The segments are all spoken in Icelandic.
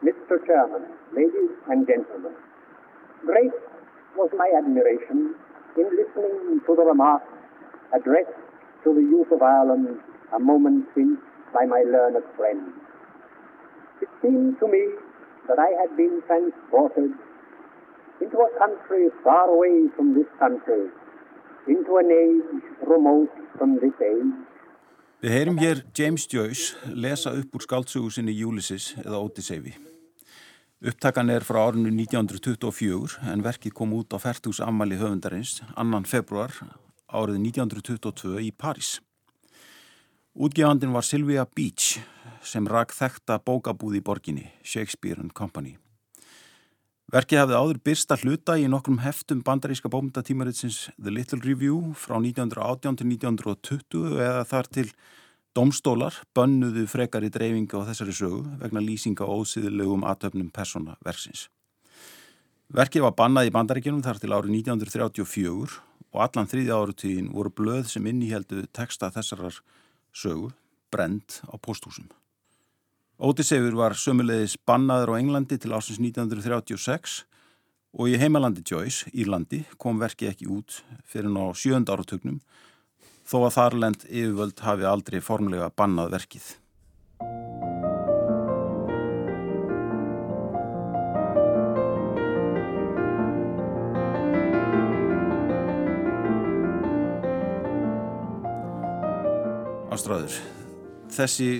Mr. Chairman, ladies and gentlemen, great was my admiration in listening to the remarks addressed to the youth of Ireland a moment since by my learned friend. It seemed to me that I had been transported into a country far away from this country, into an age remote from this age. Við heyrim hér James Joyce lesa upp úr skáltsugu sinni Ulysses eða Odyssey. Upptakan er frá árinu 1924 en verkið kom út á færtús ammali höfundarins annan februar árið 1922 í París. Útgefandin var Sylvia Beach sem rak þekta bókabúð í borginni, Shakespeare Company. Verkið hafði áður byrsta hluta í nokkrum heftum bandaríska bómyndatímaritsins The Little Review frá 1918 til 1920 eða þar til Domstólar bönnuðu frekar í dreifinga á þessari sögu vegna lýsinga ósýðilegum aðtöfnum persóna versins. Verkið var bannað í bandaríkjunum þar til árið 1934 og allan þrýði árutíðin voru blöð sem inníheldu texta þessarar sögu brend á posthúsum. Ótisefur var sömulegis bannaður á Englandi til ásins 1936 og í heimalandi Joyce, Írlandi, kom verkið ekki út fyrir ná sjönda áratögnum þó að þarlend yfirvöld hafi aldrei formlega bannað verkið. Ástráður, þessi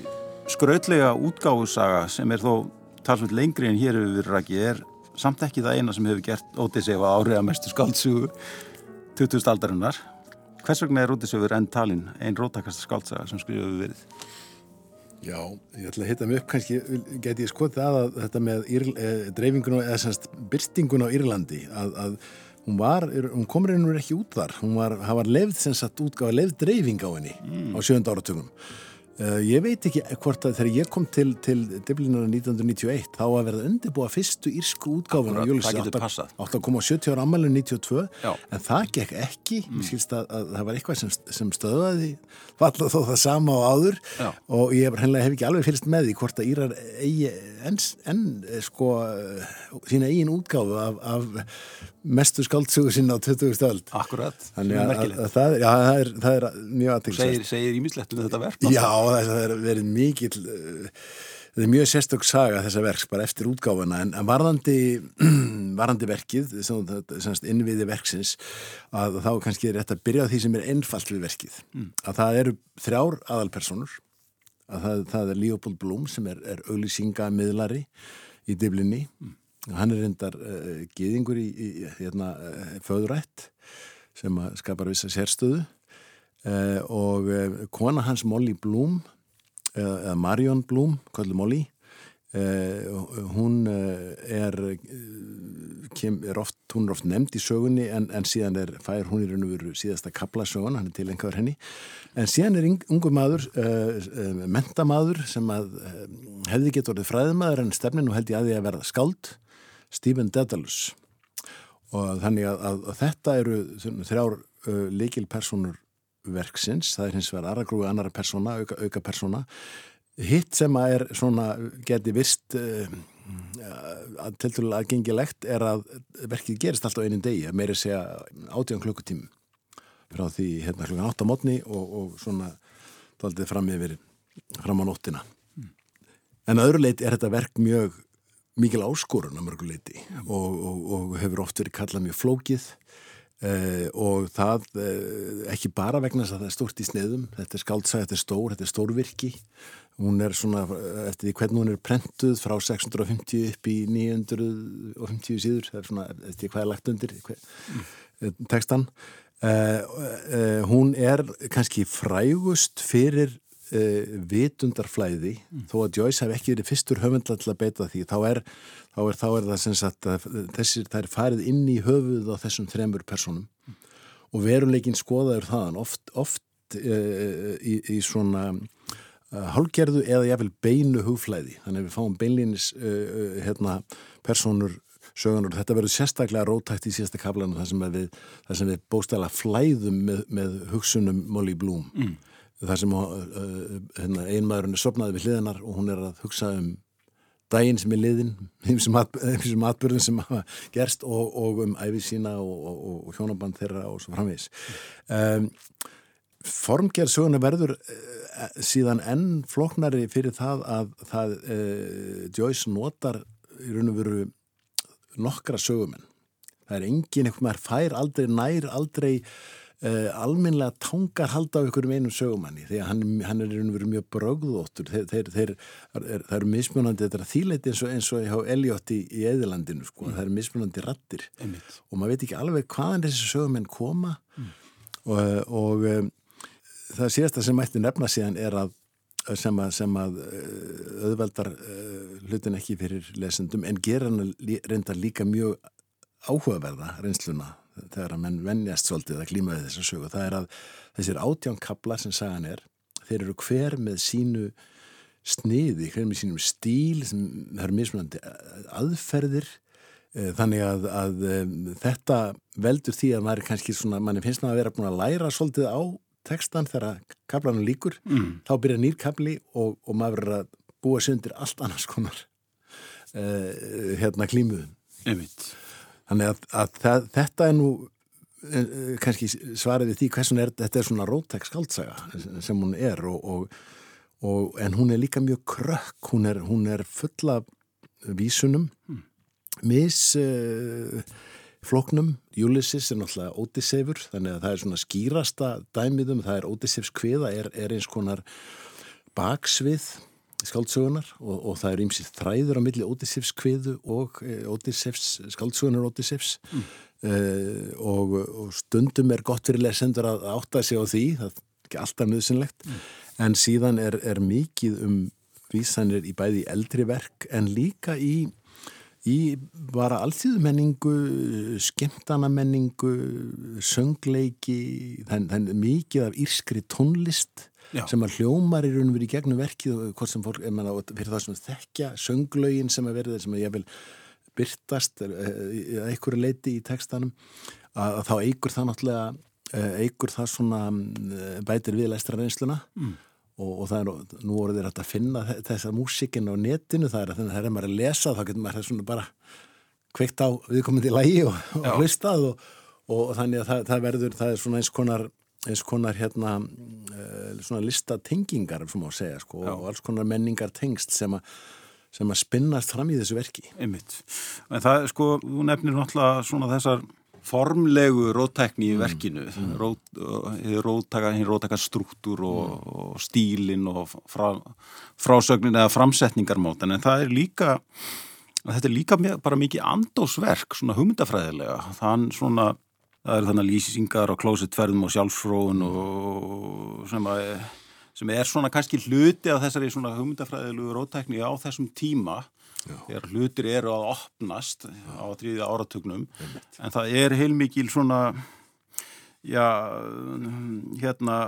skrautlega útgáfusaga sem er þó talsveit lengri en hér hefur verið rækið er samt ekki það eina sem hefur gert Ótisefa áriða mestu skaldsugu 20. aldarinnar. Hvers vegna er Ótisefur enn talin einn rótakasta skaldsaga sem skrifuðu verið? Já, ég ætla að hitta mig upp kannski, geti ég skotið að, að þetta með Írl, eh, dreifingun eða semst byrstingun á Írlandi að, að hún var, hún komur einhvern veginn ekki út þar hún var, það var lefð sem sagt útgáða lefð dreifing á henni mm. á sjönda áratugum ég veit ekki hvort að þegar ég kom til, til Dublinar 1991 þá að verða undirbúa fyrstu írsku útgáfun á Júlis átt að koma á 70 ára ammælun 92 Já. en það gekk ekki mm. að, að það var eitthvað sem, sem stöðaði falla þó það sama á áður Já. og ég hef, ekki alveg fylgst með því hvort að Írar eigi enn en, sko sína eigin útgáfu af, af mestu skaldsugu sinna á 20. stöld Akkurat, það, það, er, það er mjög aðtækst Segir, segir ímislegt um þetta verk Já, það er verið mikil það er mjög sérstök saga þessa verks bara eftir útgáfuna. En varðandi varðandi verkið innviði verksins að þá kannski er rétt að byrja á því sem er ennfalt við verkið. Mm. að það eru þrjár aðalpersonur að það, það er Leopold Blum sem er, er auglýsinga miðlari í diblinni mm. Hann er reyndar uh, eh, geðingur í, í hérna, uh, föðurætt sem skapar vissa sérstöðu uh, og kona hans Molly Bloom eða Marion Bloom, kallu Molly hún er, kem, er oft, hún er oft nefnd í sögunni en, en síðan er, fær hún í raun og veru síðasta kablasögun, hann er til einhver henni. En síðan er ungu maður mentamaður sem að hefði gett orðið fræðmaður en stefnin og held ég að því að verða skald Stephen Dedalus. Og þannig að, að, að þetta eru þrjár uh, leikilpersonur verksins, það er hins vegar aðra grúi annara persóna, auka, auka persóna. Hitt sem að er svona geti vist uh, að tilturlega aðgengilegt er að verkið gerist alltaf einin degi að meiri segja átján klukkutími frá því hérna klukkan 8 á mótni og, og svona daldið fram yfir fram á nóttina. Mm. en öðru leit er þetta verk mjög mikil áskorun að mörguleiti og, og, og hefur oft verið kallað mjög flókið eh, og það eh, ekki bara vegna þess að það er stórt í sneðum þetta er skáldsæð, þetta er stór, þetta er stórvirki hún er svona, eftir því hvernig hún er prentuð frá 650 upp í 950 síður það er svona, eftir því hvað er lagt undir hver, mm. tekstan eh, eh, hún er kannski frægust fyrir uh, vitundarflæði mm. þó að Joyce hef ekki verið fyrstur höfundla til að beita því þá er, þá er, þá er það sem sagt að þessir, það er farið inn í höfuð á þessum þremur personum mm. og veruleikin skoðaður þaðan oft, oft uh, í, í svona uh, hálgerðu eða jáfnvel beinu hugflæði þannig að við fáum beinlínis hérna, personur sögunar og þetta verður sérstaklega rótækt í síðasta kaflanu þar sem við, við bóstæla flæðum með, með hugsunum Molly Bloom mm þar sem uh, hérna, einmaðurinn er sopnaði við hliðinar og hún er að hugsa um daginn sem er liðin þessum atbyrðum sem hafa gerst og, og um æfið sína og, og, og hjónaband þeirra og svo framvís um, formgerð söguna verður uh, síðan enn floknari fyrir það að það uh, Joyce notar í raun og veru nokkra sögumenn. Það er engin eitthvað maður fær aldrei nær aldrei uh, alminlega tangar halda á einhverjum einum sögumanni því að hann, hann er verið mjög brögðóttur þeir, þeir, þeir, það eru mismunandi þetta er þýleiti eins og, eins og hjá Elliot í, í Eðilandinu sko, mm. það eru mismunandi rattir Einmitt. og maður veit ekki alveg hvaðan þessi sögumenn koma mm. og, og um, það síðasta sem mætti nefna síðan er að sem að, sem að auðveldar hlutin ekki fyrir lesendum en gera hann reyndar líka mjög áhugaverða reynsluna þegar að menn vennjast svolítið að klímaði þessa sögu. Það er að þessir átjánkablar sem sagan er, þeir eru hver með sínu sniði, hver með sínum stíl, sem er mismunandi aðferðir, þannig að, að þetta veldur því að maður er kannski svona, mann finnst það að vera búin að læra svolítið á tekstan þegar kablanum líkur, mm. þá byrja nýrkabli og, og maður er að búa sundir allt annars konar uh, hérna klímuðum. Einmitt. Þannig að, að það, þetta er nú uh, kannski svarið við því hversun er þetta er svona rótæk skaldsaga sem hún er og, og, og en hún er líka mjög krökk, hún er, hún er fulla vísunum, mm. mis... Uh, floknum, Ulysses er náttúrulega Ódissefur, þannig að það er svona skýrasta dæmiðum, það er Ódissefs kviða er, er eins konar baksvið skáldsögunar og, og það er ymsið þræður á milli Ódissefs kviðu og e, Ódissefs, skáldsögunar Ódissefs mm. uh, og, og stundum er gott fyrir lesendur að átta sig á því, það er ekki alltaf nöðsynlegt, mm. en síðan er, er mikið um vísanir í bæði eldri verk en líka í í bara allþjóðmenningu, skemmtanamenningu, söngleiki, þannig mikið af írskri tónlist Já. sem að hljómar í raun og verið í gegnum verkið og hvort sem fólk, manna, fyrir það sem þekkja sönglögin sem að verða sem að ég vil byrtast eða einhverju leiti í tekstanum að, að þá eigur það náttúrulega eigur það svona bætir við læstra reynsluna mm. Og, og það er, nú voru þeir hægt að finna þessa músikinn á netinu, það er að maður er að lesa þá getur maður svona bara kveikt á viðkomandi lægi og, og hlustað og, og þannig að það, það verður, það er svona eins konar eins konar hérna svona listatengingar, svona að segja sko, og alls konar menningar tengst sem að sem að spinnast fram í þessu verki. Einmitt. En það, sko, þú nefnir náttúrulega svona þessar formlegu rótækni í mm. verkinu mm. rótæka, rótæka struktúr og, mm. og stílin og frá, frásögnin eða framsetningarmótan en það er líka þetta er líka bara mikið andósverk svona hugmyndafræðilega þann svona, það er þannig lýsingar og klósitverðum og sjálfsfróun og sem að sem er svona kannski hluti af þessari svona hugmyndafræðilegu rótækni á þessum tíma. Þegar hlutir eru að opnast á þrýðja áratugnum. En það er heilmikil svona já, hérna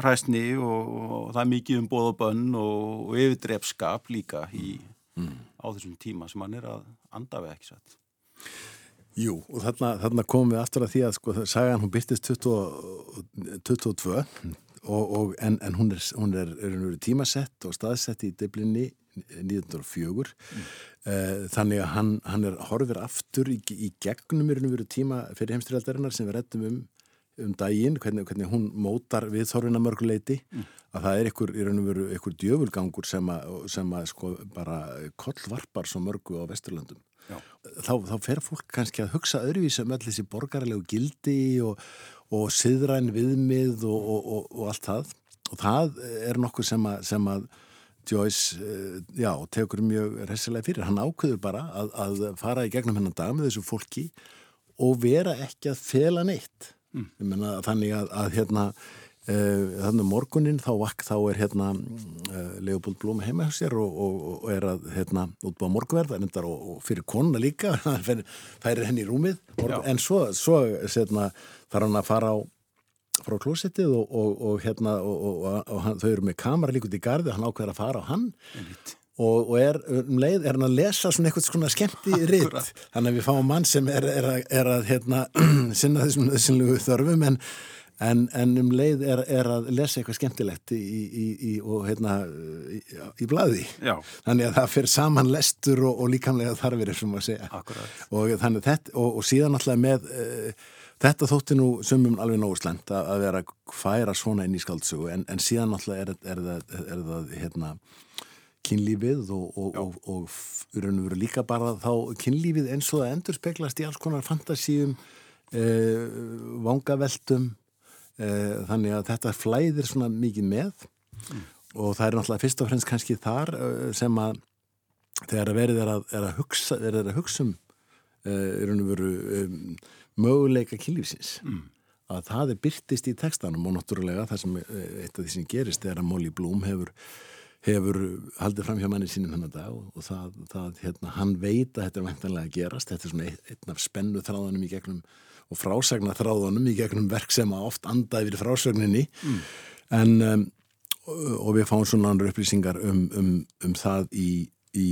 hræstni og, og það er mikið um bóð og og, yfirdrepskap líka í, mm. á þessum tíma sem hann er að anda við ekki sett Jú, og þarna, þarna komum við aftur að því að sko, sagan hún byrtist 22 og, en, en hún er, hún er, er tímasett og staðsett í deblinni 1904 mm. þannig að hann, hann er horfir aftur í, í gegnum í raun og veru tíma fyrir heimstyrjaldarinnar sem við rettum um um daginn, hvernig, hvernig hún mótar við þorfina mörguleiti mm. að það er einhver, í raun og veru, einhver djöfulgangur sem að, sem að sko bara kollvarpar svo mörgu á Vesturlandum þá, þá fer fólk kannski að hugsa öðruvísa um allir þessi borgarlegu gildi og, og siðræn viðmið og, og, og allt það og það er nokkur sem að, sem að Joyce, eh, já, tekur mjög resilega fyrir. Hann ákveður bara að, að fara í gegnum hennan dag með þessu fólki og vera ekki að fela neitt. Mm. Menna, þannig að, að hérna, þannig morgunin þá, þá er hérna uh, Leopold Blóm heima hjá sér og, og, og er að hérna útbúa morgverð og, og fyrir konuna líka, það er henni í rúmið, morgun, en svo, svo setna, þarf hann að fara á frá klósettið og, og, og hérna og, og hann, þau eru með kamera líkut í gardi og hann ákveður að fara á hann. Og er um leið, er hann að lesa svona eitthvað svona skemmti ritt þannig að við fáum mann sem er, er að, er að hérna, sinna þessum þessumlugu þörfum en, en, en um leið er, er að lesa eitthvað skemmtilegt í, í, í, og hérna í, bladi Já. þannig að það fyrir saman lestur og, og líkamlega þarfir sem að segja. Og, þetta, og, síðan alltaf með uh, þetta þótti nú sumum alveg nógu slemt að, að vera að færa svona inn í skaldsugu en, en síðan alltaf er, er, er, er það hérna kynlífið og, og, og, og raun og veru líka bara þá kynlífið eins og það endur speglast í alls konar fantasíum eh, vangaveltum þannig að þetta flæðir svona mikið með mm. og það er náttúrulega fyrst og fremst kannski þar eh, sem að þegar verið er að, er að hugsa er að hugsa um eh, um, möguleika kynlífsins mm. að það er byrtist í textanum og náttúrulega það sem eh, eitt af því sem gerist er að Molly Bloom hefur hefur haldið fram hjá manni sínum hennar dag og, það, það hérna, hann veit að þetta er væntanlega að gerast, þetta er svona einn af spennu þráðanum í gegnum og frásagna þráðanum í gegnum verk sem að oft andaði við frásagninni mm. en um, og við fáum svona andur upplýsingar um, um, um það í, í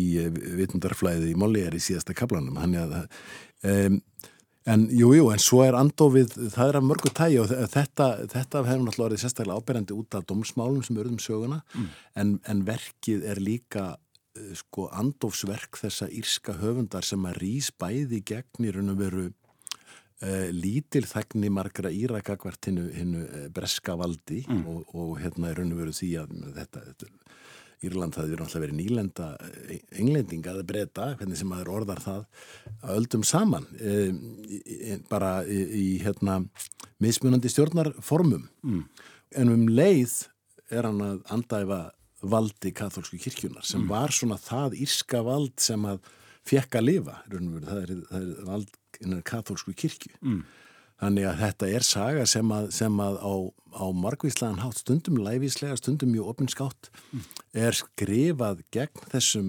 vitundarflæði í Mollier í síðasta kaplanum að um, En jújú, jú, en svo er andofið, það er að mörgu tægi og þetta, þetta hefur náttúrulega verið sérstaklega áberandi út af domsmálum sem eru um söguna, mm. en, en verkið er líka eh, sko andofsverk þessa írska höfundar sem að rýs bæði gegn í raun og veru lítil þegni margra írakakvart hinnu uh, breska valdi mm. og, og hérna er raun og veru því að þetta, þetta Írland það eru alltaf verið nýlenda eh, englendinga eða breyta, hvernig sem maður orðar það að öldum saman e, e, bara í, í hérna mismunandi stjórnarformum mm. en um leið er hann að andæfa valdi katholsku kirkjunar sem mm. var svona það írska vald sem að fekk að lifa, það er, það er vald innan katholsku kirkju mm. Þannig að þetta er saga sem að, sem að á, á margvíslegan hátt stundum læfíslega, stundum mjög opinskátt er skrifað gegn þessum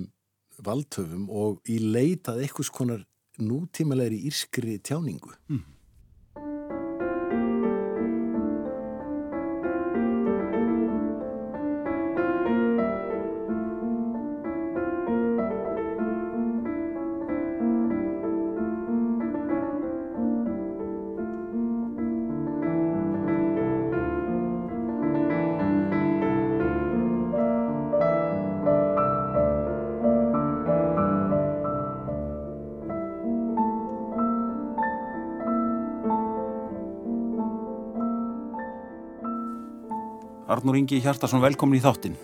valdhöfum og í leitað eitthvað konar nútímalegri írskri tjáningu. Mm. Arnur Ingi Hjartarsson, velkomin í þáttin.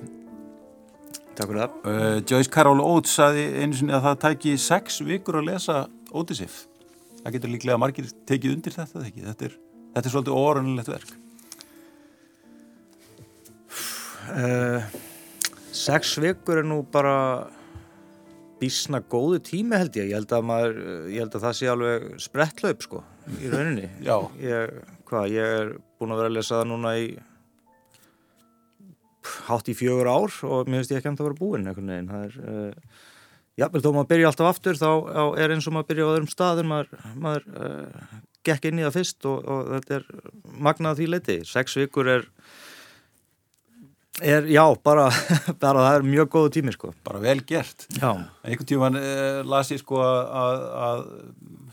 Takk fyrir það. Uh, Joyce Carol Oates saði einu sinni að það tæki sex vikur að lesa Odyssey. Það getur líklega margir tekið undir þetta, ekki? Þetta er, þetta er svolítið orðanlegt verk. Uh, sex vikur er nú bara bísna góðu tími held ég. Ég held að, maður, ég held að það sé alveg sprettlaup sko í rauninni. Ég, hvað, ég er búin að vera að lesa það núna í hátt í fjögur ár og mér finnst ég ekki að það vera búinn einhvern veginn. Það er, uh, jável þó maður byrja alltaf aftur þá er eins og maður byrja á öðrum staðum maður, maður uh, gekk inn í það fyrst og, og þetta er magnað því leiti, sex vikur er er, já, bara, bara það er mjög góðu tími sko. Bara vel gert. Einhvern tíman eh, las ég sko að, að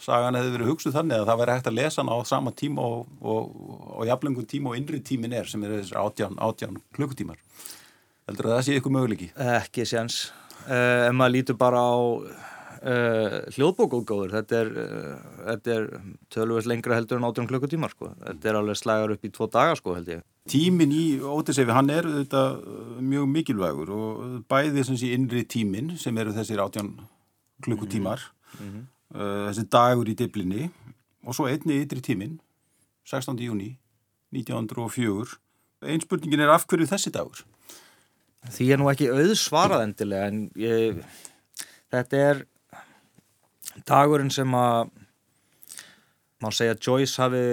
sagan hefði verið hugsuð þannig að það væri hægt að lesa hann á sama tíma og, og, og jafnlengun tíma og innri tímin er sem er þessar átján, átján klukkutímar. Heldur að það sé ykkur möguleiki? Ekki séns. Uh, en maður lítur bara á uh, hljóðbókóðgóður. Þetta er, uh, er tölvöld lengra heldur en átján klukkutímar sko. Þetta er alveg slagar upp í tvo daga sko held ég. Tímin í Ótisefi, hann er þetta mjög mikilvægur og bæði sé innri tímin sem eru þessir átján klukkutímar mm -hmm. uh, þessi dagur í diblinni og svo einni ytri tímin 16. júni 1904 einn spurningin er af hverju þessi dagur? Því er nú ekki auðsvarað endilega en ég, þetta er dagurinn sem að má segja Joyce hafi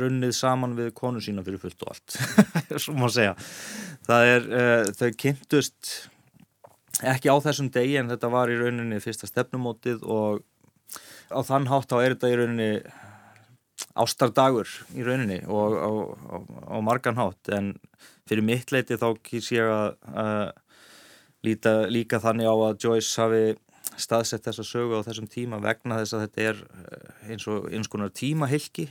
runnið saman við konu sína fyrir fullt og allt. Svo má segja. Það er, uh, þau kynntust ekki á þessum degi en þetta var í rauninni fyrsta stefnumótið og á þann hátt á er þetta í rauninni ástardagur í rauninni og á margan hátt. En fyrir mitt leiti þá kýrs ég að uh, líta líka þannig á að Joyce hafi staðsett þessa sögu á þessum tíma vegna þess að þetta er eins og eins konar tímahylki.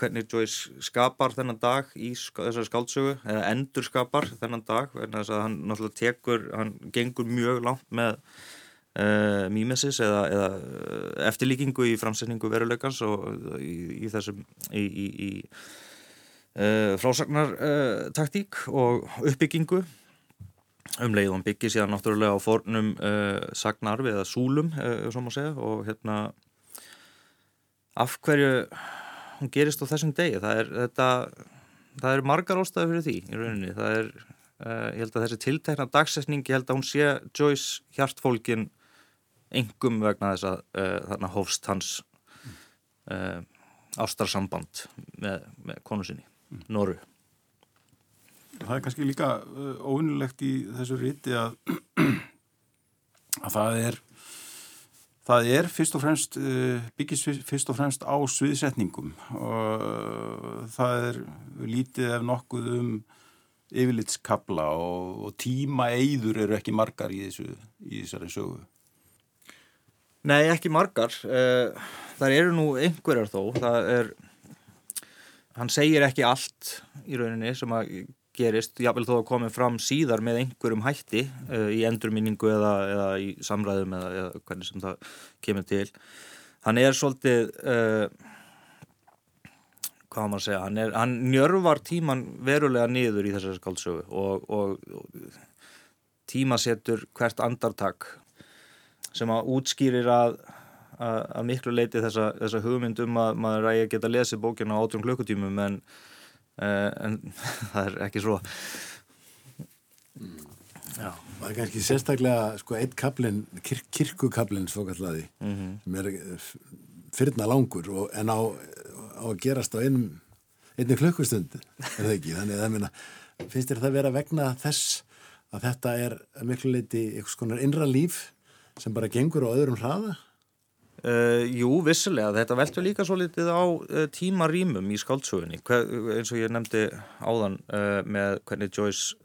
Hvernig Joyce skapar þennan dag í þessari skáldsögu eða endur skapar þennan dag en þess að hann náttúrulega tekur, hann gengur mjög langt með uh, mímesis eða, eða eftirlíkingu í framsetningu veruleikans og í, í þessum í, í, í uh, frásagnartaktík og uppbyggingu um leið og hann byggir síðan náttúrulega á fornum uh, sagnarfi eða súlum uh, segja, og hérna af hverju hún gerist á þessum degi? Það er, þetta, það er margar ástæði fyrir því í rauninni. Það er, uh, ég held að þessi tiltekna dagsetning ég held að hún sé Joyce hjartfólkin engum vegna þess að uh, þarna hófst hans ástarsamband með, með konu sinni, mm. Noru Það er kannski líka óvinnulegt í þessu ríti að, að það er Það er fyrst og fremst, eh, byggist fyrst og fremst á sviðsetningum og það er lítið ef nokkuð um yfirlitskabla og, og tíma eigður eru ekki margar í, þessu, í þessari sögu. Nei, ekki margar. Eh, það eru nú einhverjar þó. Það er, hann segir ekki allt í rauninni sem að gerist, jáfnvel þó að komi fram síðar með einhverjum hætti uh, í endurminningu eða, eða í samræðum eða, eða hvernig sem það kemur til. Hann er svolítið uh, hvað maður segja hann, er, hann njörvar tíman verulega niður í þessari skáldsögu og, og, og tímasettur hvert andartak sem að útskýrir að að miklu leiti þessa, þessa hugmyndum að maður ræði að geta lesið bókina á átrum klukkutímum en en það er ekki svo. Já, það er kannski sérstaklega sko eitt kaplinn, kirk, kirkukaplinn svo kallaði, mm -hmm. sem er eh, fyrirna langur og, en á, á að gerast á einum einni klukkustund, er það ekki? Þannig að minna, finnst þér það að vera vegna þess að þetta er miklu leiti einhvers konar innra líf sem bara gengur á öðrum hraða Uh, jú, vissilega. Þetta veldur líka svo litið á uh, tímarýmum í skáldsögunni eins og ég nefndi áðan uh, með hvernig Joyce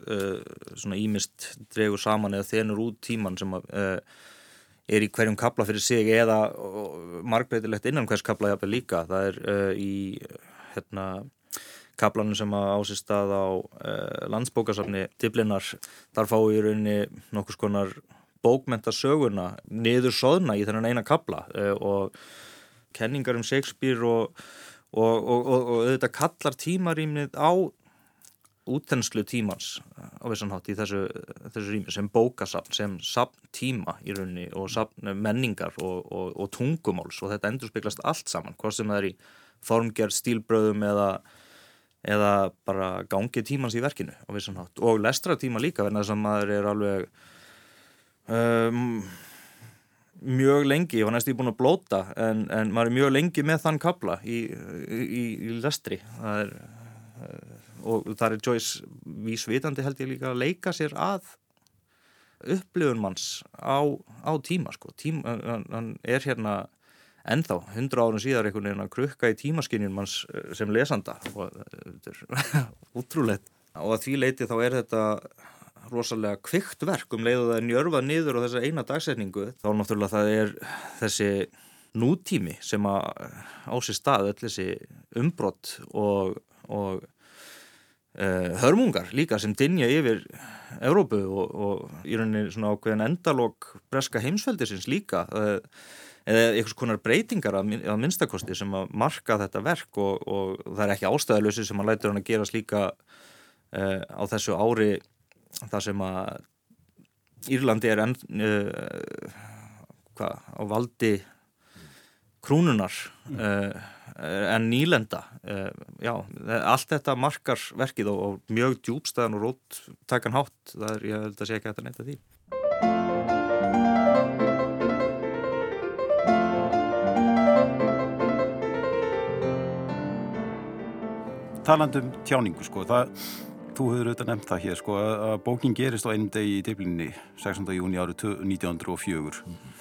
svona ímist dregur saman eða þenur út tíman sem er í hverjum kabla fyrir sig eða margbreytilegt innan hvers kabla jafnveg líka. Það er í hérna kaplanum sem ásist að á landsbókasafni Diblinar, þar fá í rauninni nokkus konar bókmentasöguna niður soðna í þennan eina kabla uh, og kenningar um Shakespeare og, og, og, og auðvitað kallar tímarýmnið á útenslu tímans á vissan hátt í þessu, þessu rými sem bókasafn, sem safn tíma í rauninni og safn menningar og tungumáls. Og þetta endur speglast allt saman, hvað sem það er í formgerð, stílbröðum eða eða bara gangi tímans í verkinu á vissan hátt. Og lestra tíma líka verðan þess að maður er alveg um, mjög lengi, ég var næst í búin að blóta en, en maður er mjög lengi með þann kabla í, í, í lestri. Það er uh, og það er Joyce vísvitandi held ég líka að leika sér að upplifun manns á, á tíma sko, tíma, hann er hérna ennþá, hundra árun síðar einhvern veginn að krukka í tímaskinjum manns uh, sem lesanda. Og þetta er útrúlegt. Og að því leiti þá er þetta rosalega kvikt verk um leiðu það njörfað niður á þessa eina dagsetningu þá náttúrulega það er þessi nútími sem að á sér stað öll þessi umbrott og, og uh, hörmungar líka sem dinja yfir Európu og, og í rauninni svona ákveðin endalók breska heimsveldisins líka uh, eða einhvers konar breytingar að, minnstakosti sem að marka þetta verk og, og það er ekki ástæðalösi sem að lætur hann að gera slíka uh, á þessu ári þar sem að Írlandi er enn uh, hvað, á valdi krúnunar uh, en nýlenda uh, já, allt þetta markar verkið og, og mjög djúbstæðan og rótt takan hátt, það er, ég held að sé ekki að þetta neyta því Talandum tjáningu sko, það þú hefur auðvitað nefnt það hér sko að bókin gerist á einum degi í diblinni 16. júni árið 1904 mm -hmm.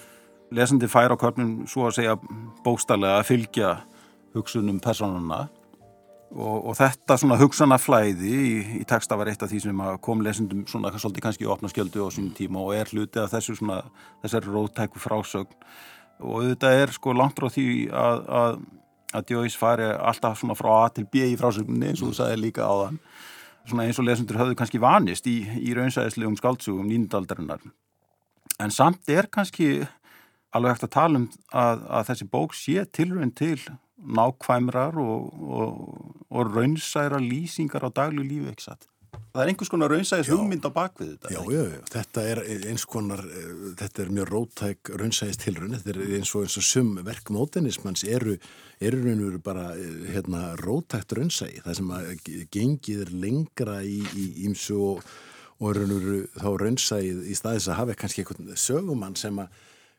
lesandi fær á körnum svo að segja bókstallega að fylgja hugsunum personuna og, og þetta svona hugsanaflæði í, í texta var eitt af því sem kom lesendum svona svolítið kannski opna skjöldu á sínum tíma og er hluti af þessu svona þessari rótæku frásögn og þetta er sko langt frá því að, að að Joyce fari alltaf svona frá A til B í frásögninni eins og þú sagði líka á þann svona eins og lesendur höfðu kannski vanist í, í raunsæðislegum skáldsugum nýndaldarinnar en samt er kannski alveg hægt að tala um að, að þessi bók sé tilrönd til nákvæmrar og, og, og raunsæra lýsingar á daglu lífi ekki satt. Það er einhvers konar raunsæðis hugmynd á bakvið þetta. Já, já, já, þetta er eins konar, eh, þetta er mjög rótæk raunsæðis tilrönd, þetta er eins og eins og sum verk mótenismans eru, eru raun og veru bara eh, hérna, rótækt raunsæði, það sem að gengið er lengra í ímsu og, og raun og veru þá raunsæðið í staðis að hafa kannski einhvern sögumann sem að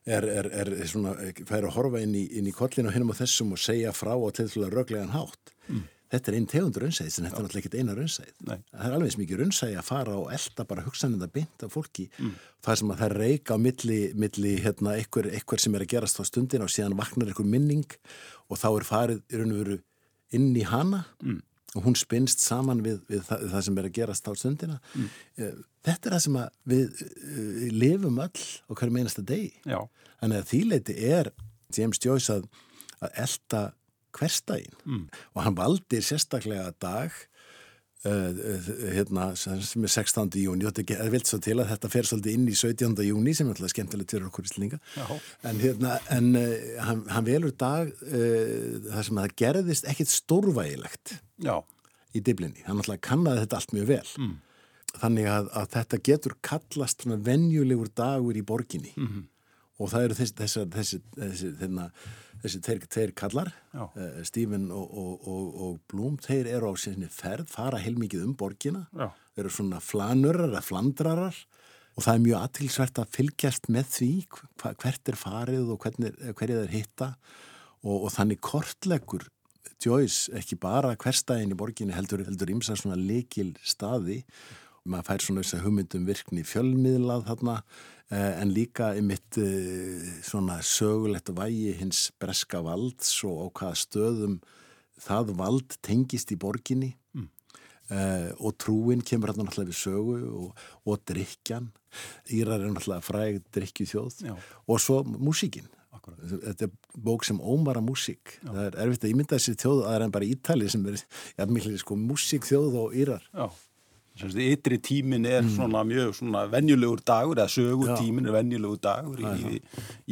er, er, er svona, fær að horfa inn í, í kollinu og hinnum á þessum og segja frá og til því að röglegan hátt. Mm. Þetta er einn tegundur raunsæðis en þetta er náttúrulega ekkert eina raunsæð. Það er alveg mikið raunsæði að fara og elda bara hugsanenda bynd af fólki. Mm. Það sem að það reyka á milli, milli hérna, eitthvað, eitthvað sem er að gerast á stundin og síðan vaknar eitthvað minning og þá er farið í raun og veru inn í hana mm. og hún spinnst saman við, við það, það sem er að gerast á stundina. Mm. Eh, þetta er það sem við uh, lifum öll á hverju meinasta degi. Þannig að þýleiti er James Joyce að, að elda hverstægin mm. og hann valdir sérstaklega dag uh, uh, hérna sem er 16. júni og þetta er vilt svo til að þetta fer svolítið inn í 17. júni sem er alltaf skemmtilegt fyrir okkur í slinga en, hérna, en uh, hann, hann velur dag þar sem það gerðist ekkit stórvægilegt Já. í diblinni, hann alltaf kannaði þetta allt mjög vel mm. þannig að, að þetta getur kallast venjulegur dagur í borginni mm -hmm og það eru þessi, þessi, þessi, þessi þeirna, þeir, þeir kallar uh, Stephen og, og, og, og Blum þeir eru á sinni ferð fara heilmikið um borgina Já. eru svona flanurar eða flandrarar og það er mjög aðtilsvert að fylgjast með því hva, hvert er farið og hverju þeir hitta og þannig kortleggur Joyce ekki bara hverstæðin í borginni heldur, heldur ímsa svona likil staði maður fær svona þess að hugmyndum virkni fjölmiðlað þarna Eh, en líka í mitt eh, svona sögulegt vægi hins breska valds og á hvaða stöðum það vald tengist í borginni. Mm. uh, og trúin kemur hérna náttúrulega við sögu og, og drikjan Írar er náttúrulega fræg drikju þjóð Já. og svo músíkin. Þetta er bók sem ómara músík. Það er erfitt að ímynda þessi þjóð að það er en bara Ítali sem er ja, sko músík þjóð og Írar. Já Ytri tímin er mm. svona mjög svona venjulegur dagur eða sögutímin er venjulegur dagur í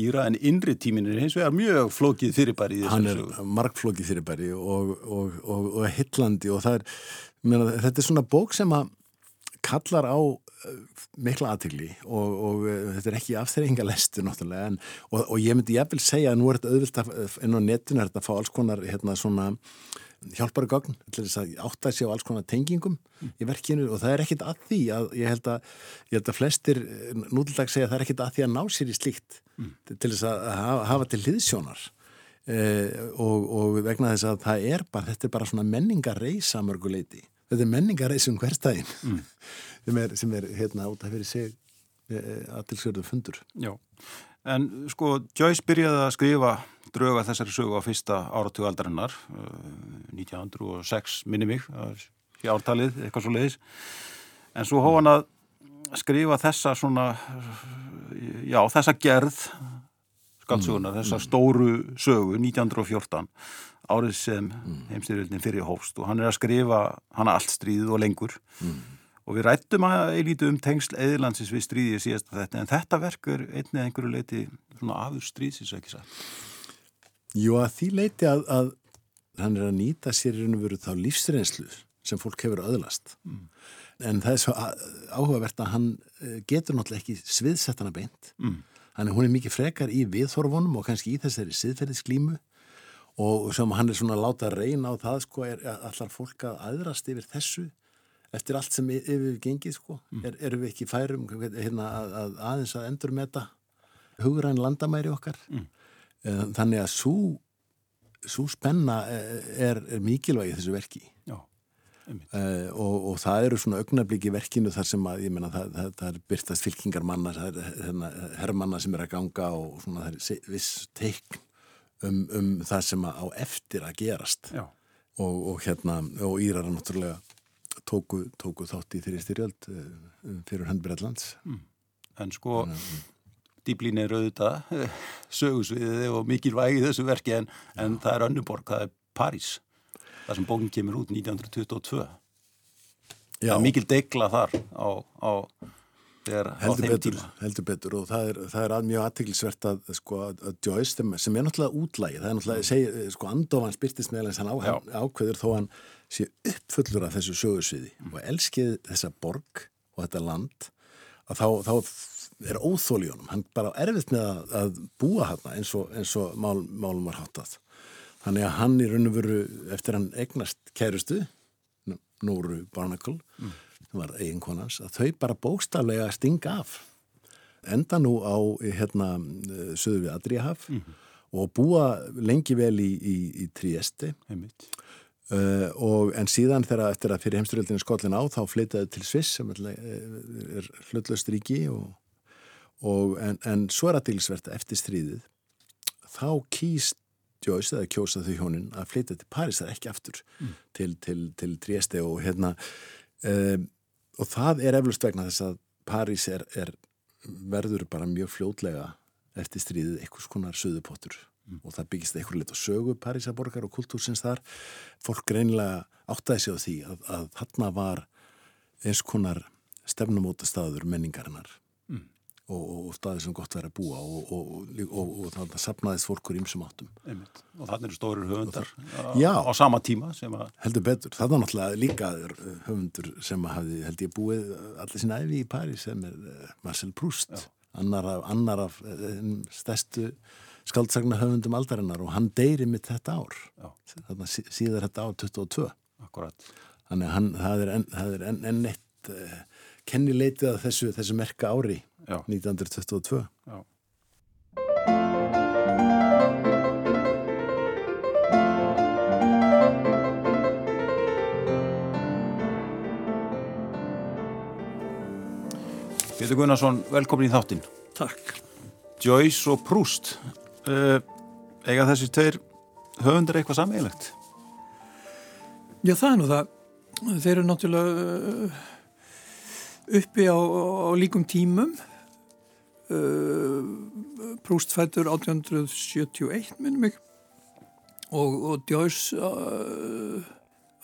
Íra en innri tímin er hins vegar mjög flókið fyrirbæri. Hann er markflókið fyrirbæri og, og, og, og hillandi og er, meina, þetta er svona bók sem að kallar á eh, mikla aðtili og uh, þetta er ekki afþreyingalestur náttúrulega en, og ég myndi ég vil segja að nú er þetta auðvilt að inn á netinu er þetta að fá alls konar hérna svona hjálpari gögn til þess að átta sig á alls konar tengingum mm. í verkinu og það er ekkit að því að ég held að, ég held að flestir eh, nútildag segja að það er ekkit að því að ná sér í slíkt mm. til þess að hafa, hafa til hliðsjónar eh, og, og vegna þess að það er bara, þetta er bara svona menningareisa mörguleiti, þetta er menningareisum hverstæðin mm. sem er, sem er hérna út af fyrir sig eh, aðtilsverðu fundur Já, en sko Joyce byrjaði að skrifa drauga þessari sögu á fyrsta áratugaldarinnar 1906 minni mig fjártalið, eitthvað svo leiðis en svo hóðan að skrifa þessa svona já, þessa gerð skaldsöguna, mm. þessa stóru sögu 1914 árið sem mm. heimstyrjöldin fyrir hófst og hann er að skrifa hana allt stríðið og lengur mm. og við rættum að eilítu um tengsl eðilandsins við stríðið síðast þetta en þetta verk er einnið einhverju leiti svona afur stríðsins ekki sagt Jú að því leiti að, að hann er að nýta sér í raun og veru þá lífsreynslu sem fólk hefur öðlast. Mm. En það er svo áhugavert að hann eh, getur náttúrulega ekki sviðsett hana beint. Mm. Þannig að hún er mikið frekar í viðþorfunum og kannski í þessari siðferðisklímu og sem hann er svona að láta að reyna á það sko er allar fólk að aðrast yfir þessu eftir allt sem yfir gengið sko. Mm. Er, erum við ekki færum hérna, að, að aðeins að endur með þetta hugræn landamæri okkar? Mm. Eh, þannig að svo, spenna eh, er, er mikilvægi þessu verki. Já, uh, og, og það eru svona augnabliki verkinu þar sem að, menna, það, það, það er byrtast fylkingar manna, það er hérna, herrmanna sem er að ganga og svona það er viss teikn um, um það sem að á eftir að gerast. Og, og hérna, og Írar náttúrulega tóku, tóku þátt í þeirri styrjöld fyrir Höndbreðlands mm. En sko Dýblín er auðvitað sögusviðið og mikilvægi þessu verki en, en það er önnuborg, það er París þar sem bókin kemur út 1922 Já. það er mikil degla þar á, á, þegar, á þeim betur, heldur betur og það er, það er mjög aðteglisvert að, sko, að Joyce sem er náttúrulega útlægi það er náttúrulega, segi, sko Andofan spyrtist meðal hann, á, hann ákveður þó hann sé uppfullur af þessu sögusviði. Mm. og elskið þessa borg og þetta land að þá, þá er óþól í honum, hann bara erfitt með að, að búa hann eins og, eins og mál, málum var háttað þannig að hann í raun og veru eftir hann egnast kærustu Nóru Barnacle mm. sem var eiginkonans, að þau bara bóstaflega stinga af enda nú á hérna söðu við Adriahaf mm -hmm. og búa lengi vel í, í, í Trieste heimitt Uh, og, en síðan þegar eftir að fyrir heimsturöldinu skollin á þá flytjaði til Sviss sem er, er hlutlöst ríki og, og, en, en svo er aðdilsvert eftir stríðið þá kýst Joyce eða kjósa þau hjónin að flytja til Paris það er ekki aftur mm. til, til, til Trieste og hérna um, og það er eflust vegna þess að Paris er, er verður bara mjög fljótlega eftir stríðið einhvers konar söðupottur mm. og það byggist eitthvað lit á sögu Parísaborgar og kultúrsins þar fólk reynilega áttaði sig á því að, að þarna var eins konar stefnumóta staður menningarinnar. Og, og staði sem gott verið að búa og, og, og það sapnaðist fólkur ímsum áttum. Einmitt. og þannig eru stórir höfundar Já, á sama tíma að... heldur betur, það var náttúrulega líka höfundur sem hafi held ég búið allir sín æfi í París sem er eh, Marcel Proust. Já. annar af, annar af eh, stærstu skaldsagna höfundum aldarinnar og hann deyri mitt þetta ár. Þannig að síðar þetta ár 22 Akkurat. Þannig að hann, það er enn, er enn, enn eitt kennileitið að þessu, þessu merka ári Já. 1922 Já. Pétur Gunnarsson, velkomin í þáttinn. Takk. Joyce og Proust uh, eiga þessi tveir höfundur eitthvað sammeilegt? Já það er nú það. Þeir eru náttúrulega uh, uppi á, á líkum tímum uh, Proust fættur 1871 minnum mig og, og Joyce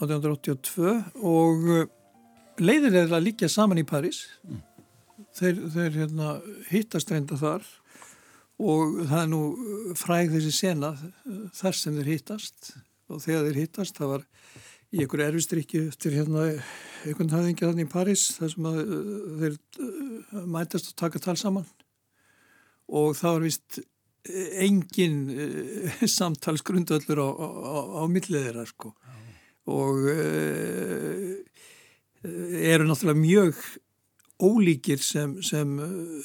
1882 og leiðir er að líka saman í París. Mm. þeir, þeir hérna, hittast reynda þar og það er nú fræg þessi sena þar sem þeir hittast. Og þegar þeir hittast það var í einhverju erfistrykki eftir hérna einhvern höfðingi þannig í París þar sem að, uh, þeir uh, mætast og taka tal saman og það var vist engin uh, samtalsgrundöllur á, á, á millið þeirra sko og uh, eru náttúrulega mjög ólíkir sem, sem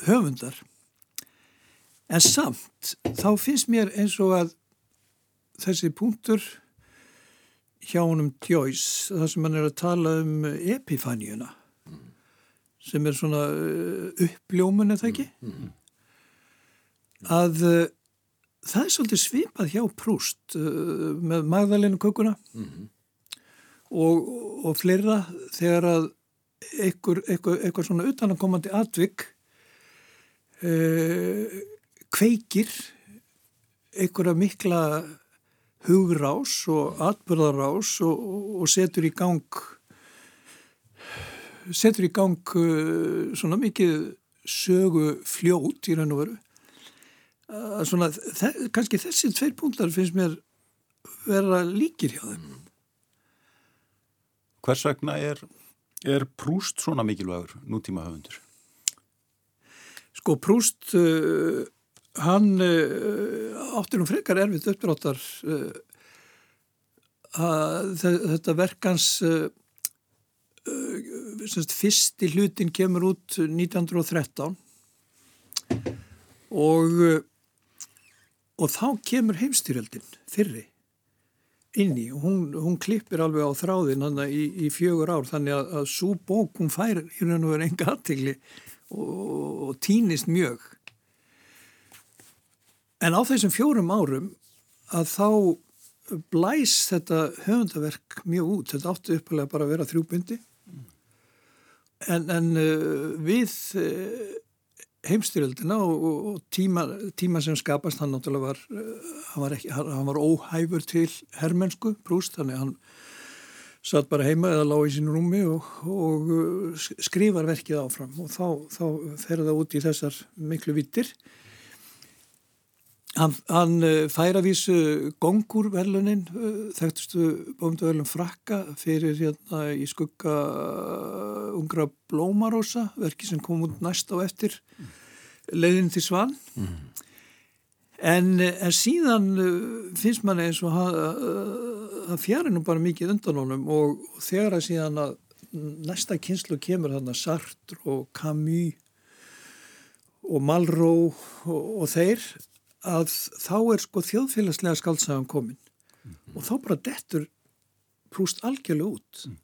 höfundar En samt, þá finnst mér eins og að þessi punktur hjá honum Joyce, það sem hann er að tala um epifaníuna, mm. sem er svona uppljómun, eða ekki, mm. Að uh, það er svolítið svipað hjá Proust uh, með Magdalenu kökuna mm. og, og fleira þegar að eitthvað svona utanakomandi atvik eða kveikir einhverja mikla hugrás og atbyrðarás og, og setur í gang setur í gang uh, svona mikið sögu fljót í raun og veru svona, kannski þessi tveir punktar finnst mér vera líkir hjá þeim. Hvers vegna er, er Prúst svona mikilvægur nútíma höfundur? Sko Prúst uh, hann uh, áttir um frekar erfitt uppbrottar uh, þetta verkans uh, fyrsti hlutin kemur út 1913 og og þá kemur heimstyrjöldin fyrri inni og hún, hún klippir alveg á þráðin hann í, í fjögur ár þannig að, að svo bók hún fær í raun og verið enga aðtegli og, og týnist mjög En á þessum fjórum árum að þá blæs þetta höfundaverk mjög út. Þetta áttu uppalega bara að vera þrjúbyndi. En, en uh, við uh, heimstyrjöldina og, og, og tíma, tíma sem skapast hann náttúrulega var hann var, ekki, hann, var óhæfur til herrmennsku brúst, þannig að hann satt bara heima eða lág í sín rúmi og, og skrifar verkið áfram og þá, þá fer það út í þessar miklu vittir. Hann, hann eh, fær að vísu gongur verlunin, eh, þekktustu bómduverlun frakka fyrir hérna í skugga eh, ungra blómarósa, verki sem kom út næst á eftir leiðin til svan. Mm. En, en síðan finnst mann eins og það fjari nú bara mikið undan honum og, þegar að síðan að næsta kynslu kemur þarna Sartre og Camus og Malraux og, og þeir að þá er sko þjóðfélagslega skaldsagan komin mm -hmm. og þá bara dettur prúst algjörlega út mm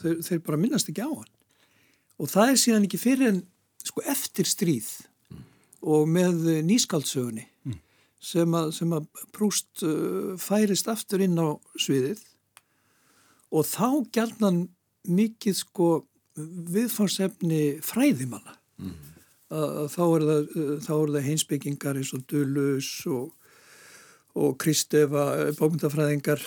þeir, þeir bara minnast ekki á hann og það er síðan ekki fyrir en sko eftir stríð. Og með nýskaldsögunni sem að, sem að prúst uh, færist aftur inn á sviðið. Og þá gælnan mikið sko viðfansefni fræðimanna. Að þá er það, það heinsbyggingar eins og Dulus og, og Kristefa bómyndafræðingar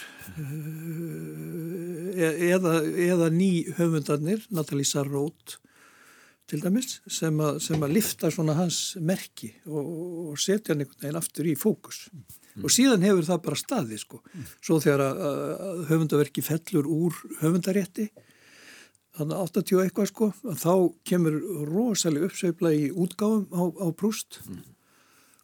eh, eða, eða ný höfundarnir, Natalie Sarraute til dæmis, sem að, sem að lifta svona hans merki og, og setja hann einhvern veginn aftur í fókus mm. og síðan hefur það bara staði sko, svo þegar að, að höfundaverki fellur úr höfundarétti þannig að 80 eitthvað sko þá kemur rosalega uppsveifla í útgáfum á, á brúst mm.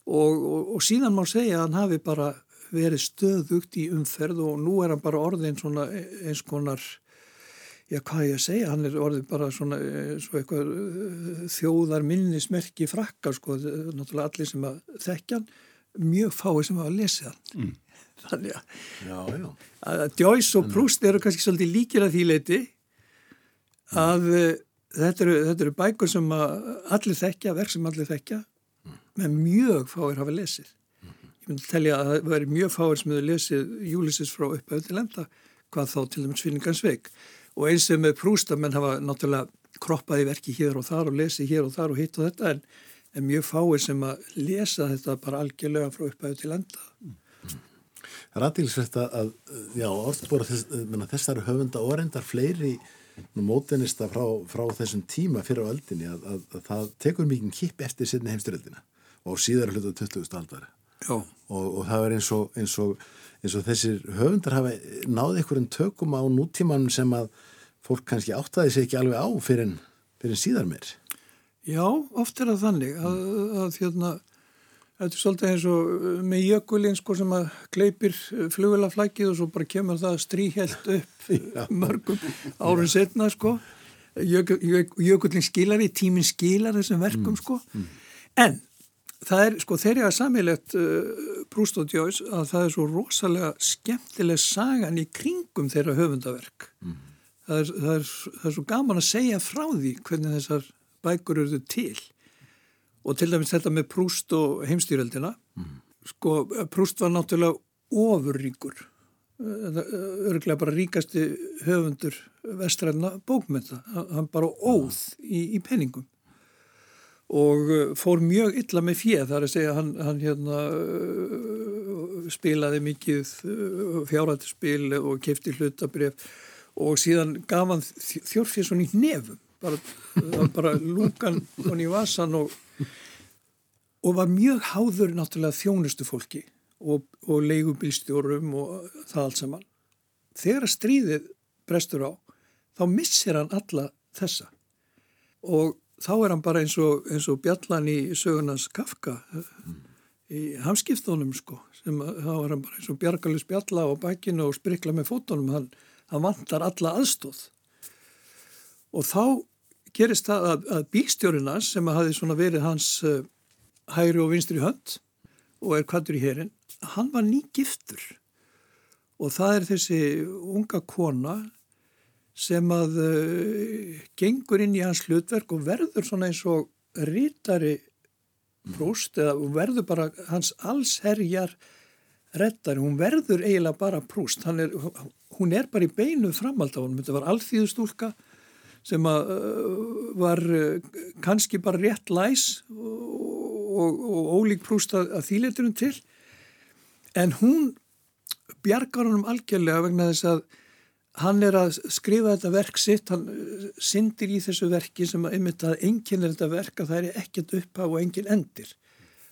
og, og, og síðan má segja að hann hafi bara verið stöðugt í umferð og nú er hann bara orðin svona eins konar já hvað ég að segja, hann er orðin bara svona svo eitthvað þjóðar minnismerki frakka sko. Náttúrulega allir sem að þekkja hann mjög fáið sem að lesa hann. Mm. þannig að, já, já. að Joyce og Proust eru kannski svolítið líkir að því leiti að uh, þetta, eru, þetta eru bækur sem allir þekkja, verk sem allir þekkja með mjög fáir hafa lesið. Ég myndi að tellja að það veri mjög fáir sem hefur lesið Júlisis frá upphauð til enda hvað þá til dæmis Svinningansveik og eins sem með prústamenn hafa náttúrulega kroppaði verki hér og þar og lesið hér og þar og hitt og þetta en, en mjög fáir sem að lesa þetta bara algjörlega frá upphauð til enda Það er aðtilsvægt að, já, orðbúra þess, þessari höfunda og reyndar fleiri mótenista frá, frá þessum tíma fyrir á öldinni að, að, að það tekur mikið kipp eftir sinni heimstyröldina og síðar hlutu 20. aldari og, og það er eins og, eins, og, eins og þessir höfundar hafa náði einhverjum tökum á nútímanum sem að fólk kannski áttaði sig ekki alveg á fyrir, fyrir síðar meir Já, oft er það þannig að, að hérna Þetta er svolítið eins og uh, með jökulinn sko sem að gleipir flugvelaflækið og svo bara kemur það stríhelt upp mörgum árun setna sko. Jökull, jökullin skilar í tíminn skilar þessum verkum mm. sko. Mm. En það er sko þegar ég hafa samilegt uh, Brúst og Djóis að það er svo rosalega skemmtileg sagan í kringum þeirra höfundaverk. Mm. Það, er, það, er, það er svo gaman að segja frá því hvernig þessar bækur eru til og til dæmis þetta með Prúst og heimstýröldina mm. sko Prúst var náttúrulega ofurríkur örglega bara ríkasti höfundur vestræðina bókmynda hann bara óð í, í penningum og uh, fór mjög illa með fjöð þar að segja hann, hann hérna uh, spilaði mikið uh, fjárhættispil og kefti hlutabref og síðan gaf hann þjórfið svona í nefum bara, bara lúkan hann í vasan og og var mjög háður náttúrulega þjónustu fólki og, og leigubilstjórum og það allt saman. Þegar stríðið brestur á, þá missir hann alla þessa og þá er hann bara eins og, eins og bjallan í sögunans Kafka mm. í hamskiptunum sko, sem þá er hann bara eins og bjargalis bjalla á bækinu og sprikla með fótunum, hann, hann vantar alla aðstóð og þá gerist það að, að bílstjórina sem hafi svona verið hans uh, hægri og vinstri hönd og er kvattur í herin, hann var nýgiftur og það er þessi unga kona sem að uh, gengur inn í hans hlutverk og verður svona eins og rítari prúst eða verður bara hans allsherjar rettari, hún verður eiginlega bara prúst, er, hún er bara í beinu framald á hann, þetta var alþýðustúlka sem að var kannski bara rétt læs og, og, ólík prúst að, að þýleturum til. En hún bjargar honum algjörlega vegna þess að hann er að skrifa þetta verk sitt, hann uh, syndir í þessu verki sem að að enginn er þetta verk að það er ekkert upphaf og enginn endir.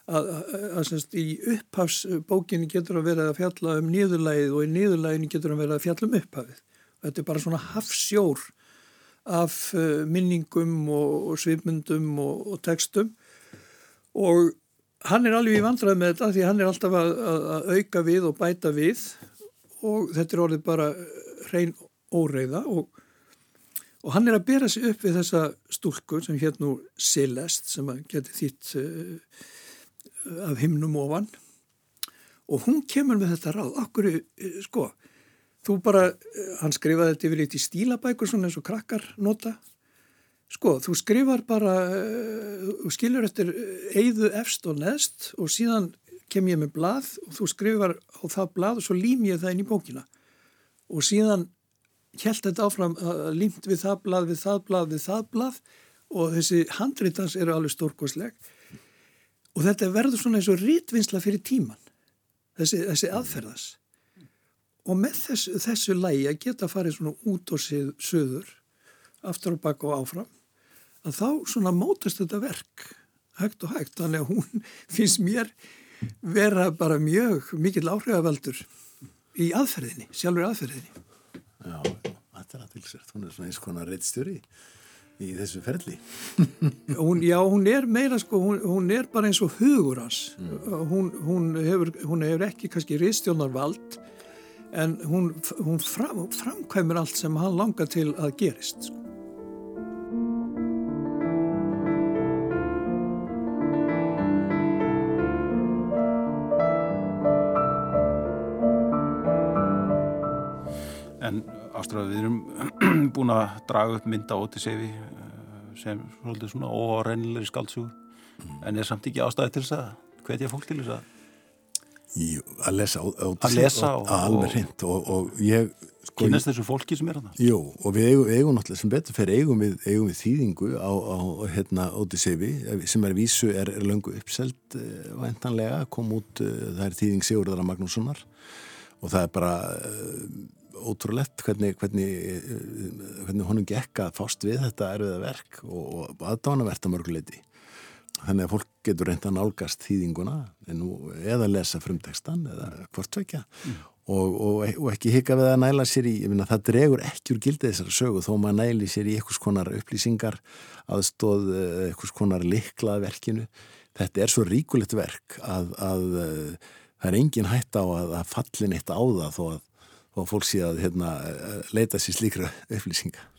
Að, að, að semst í upphafsbókinni getur að vera að fjalla um nýðurlægið og í nýðurlæginu getur að vera að fjalla um upphafið. Þetta er bara svona hafsjór af uh, minningum og, og svipmundum og, og textum og hann er alveg í vandrað með þetta því hann er alltaf að, að auka við og bæta við og þetta er orðið bara hrein óreiða og, og hann er að bera sig upp við þessa stúlku sem hér nú Celeste sem að geti þýtt uh, af himnum ofan. Og hún kemur með þetta ráð. Okkur, uh, sko þú bara, uh, hann skrifaði þetta yfir eitt í stílabækur svona eins og krakkar nota. Sko, þú skrifar bara þú skilur eftir eigðu efst og neðst og síðan kem ég með blað og þú skrifar á það blað og svo lým ég það inn í bókina og síðan held þetta áfram límt við það blað, við það blað, við það blað. Og þessi handrítans eru alveg stórkosleg og þetta verður svona eins og rítvinnsla fyrir tíman þessi, þessi aðferðas og með þessu, þessu lægi að geta farið svona út og söður aftur og baka og áfram að þá svona mótast þetta verk hægt og hægt, þannig að hún finnst mér vera bara mjög mikill áhrifaveldur í aðferðinni, sjálfur aðferðinni. Já, þetta er aðtilsvært. Hún er svona eins konar reittstjóri í þessu ferli. hún, já, hún er meira sko, hún, hún er bara eins og hugur hans. Mm. Hún, hún, hefur, hún hefur ekki kannski reittstjónar vald en hún fram, framkvæmur allt sem hann langar til að gerist sko. Ástrað, við erum búin að draga upp mynda Ótisefi eh, sem svolítið svona órennilegri skaldsug mm. en er samt ekki ástæði til þess að hvetja fólk til þess að Jú, að lesa að lesa og, og, og, og ég sko, kynast þessu fólki sem er að það Jú, og við eigum, eigum náttúrulega sem betur fyrir eigum við, eigum við þýðingu á, á hérna, Ótisefi sem er vísu er, er löngu uppselt uh, væntanlega, kom út uh, það er þýðing Sigurðara Magnússonar. Og það er bara ótrúlegt hvernig, hvernig, hvernig honum gekk að fást við þetta erfiða verk og, og aðdánavert að mörguleiti. Þannig að fólk getur reynd að nálgast þýðinguna nú, eða lesa frumtekstan eða hvortvekja mm. og, og, og ekki hika við að næla sér í, ég finna það dregur ekki úr gildið þessar sögu þó maður næli sér í einhvers konar upplýsingar aðstóð, einhvers konar liklaverkinu. Þetta er svo ríkulegt verk að, að, að það er engin hætt á að, að fallin eitt á það þó að og fólk sé að hérna, leita sér slíkra upplýsinga.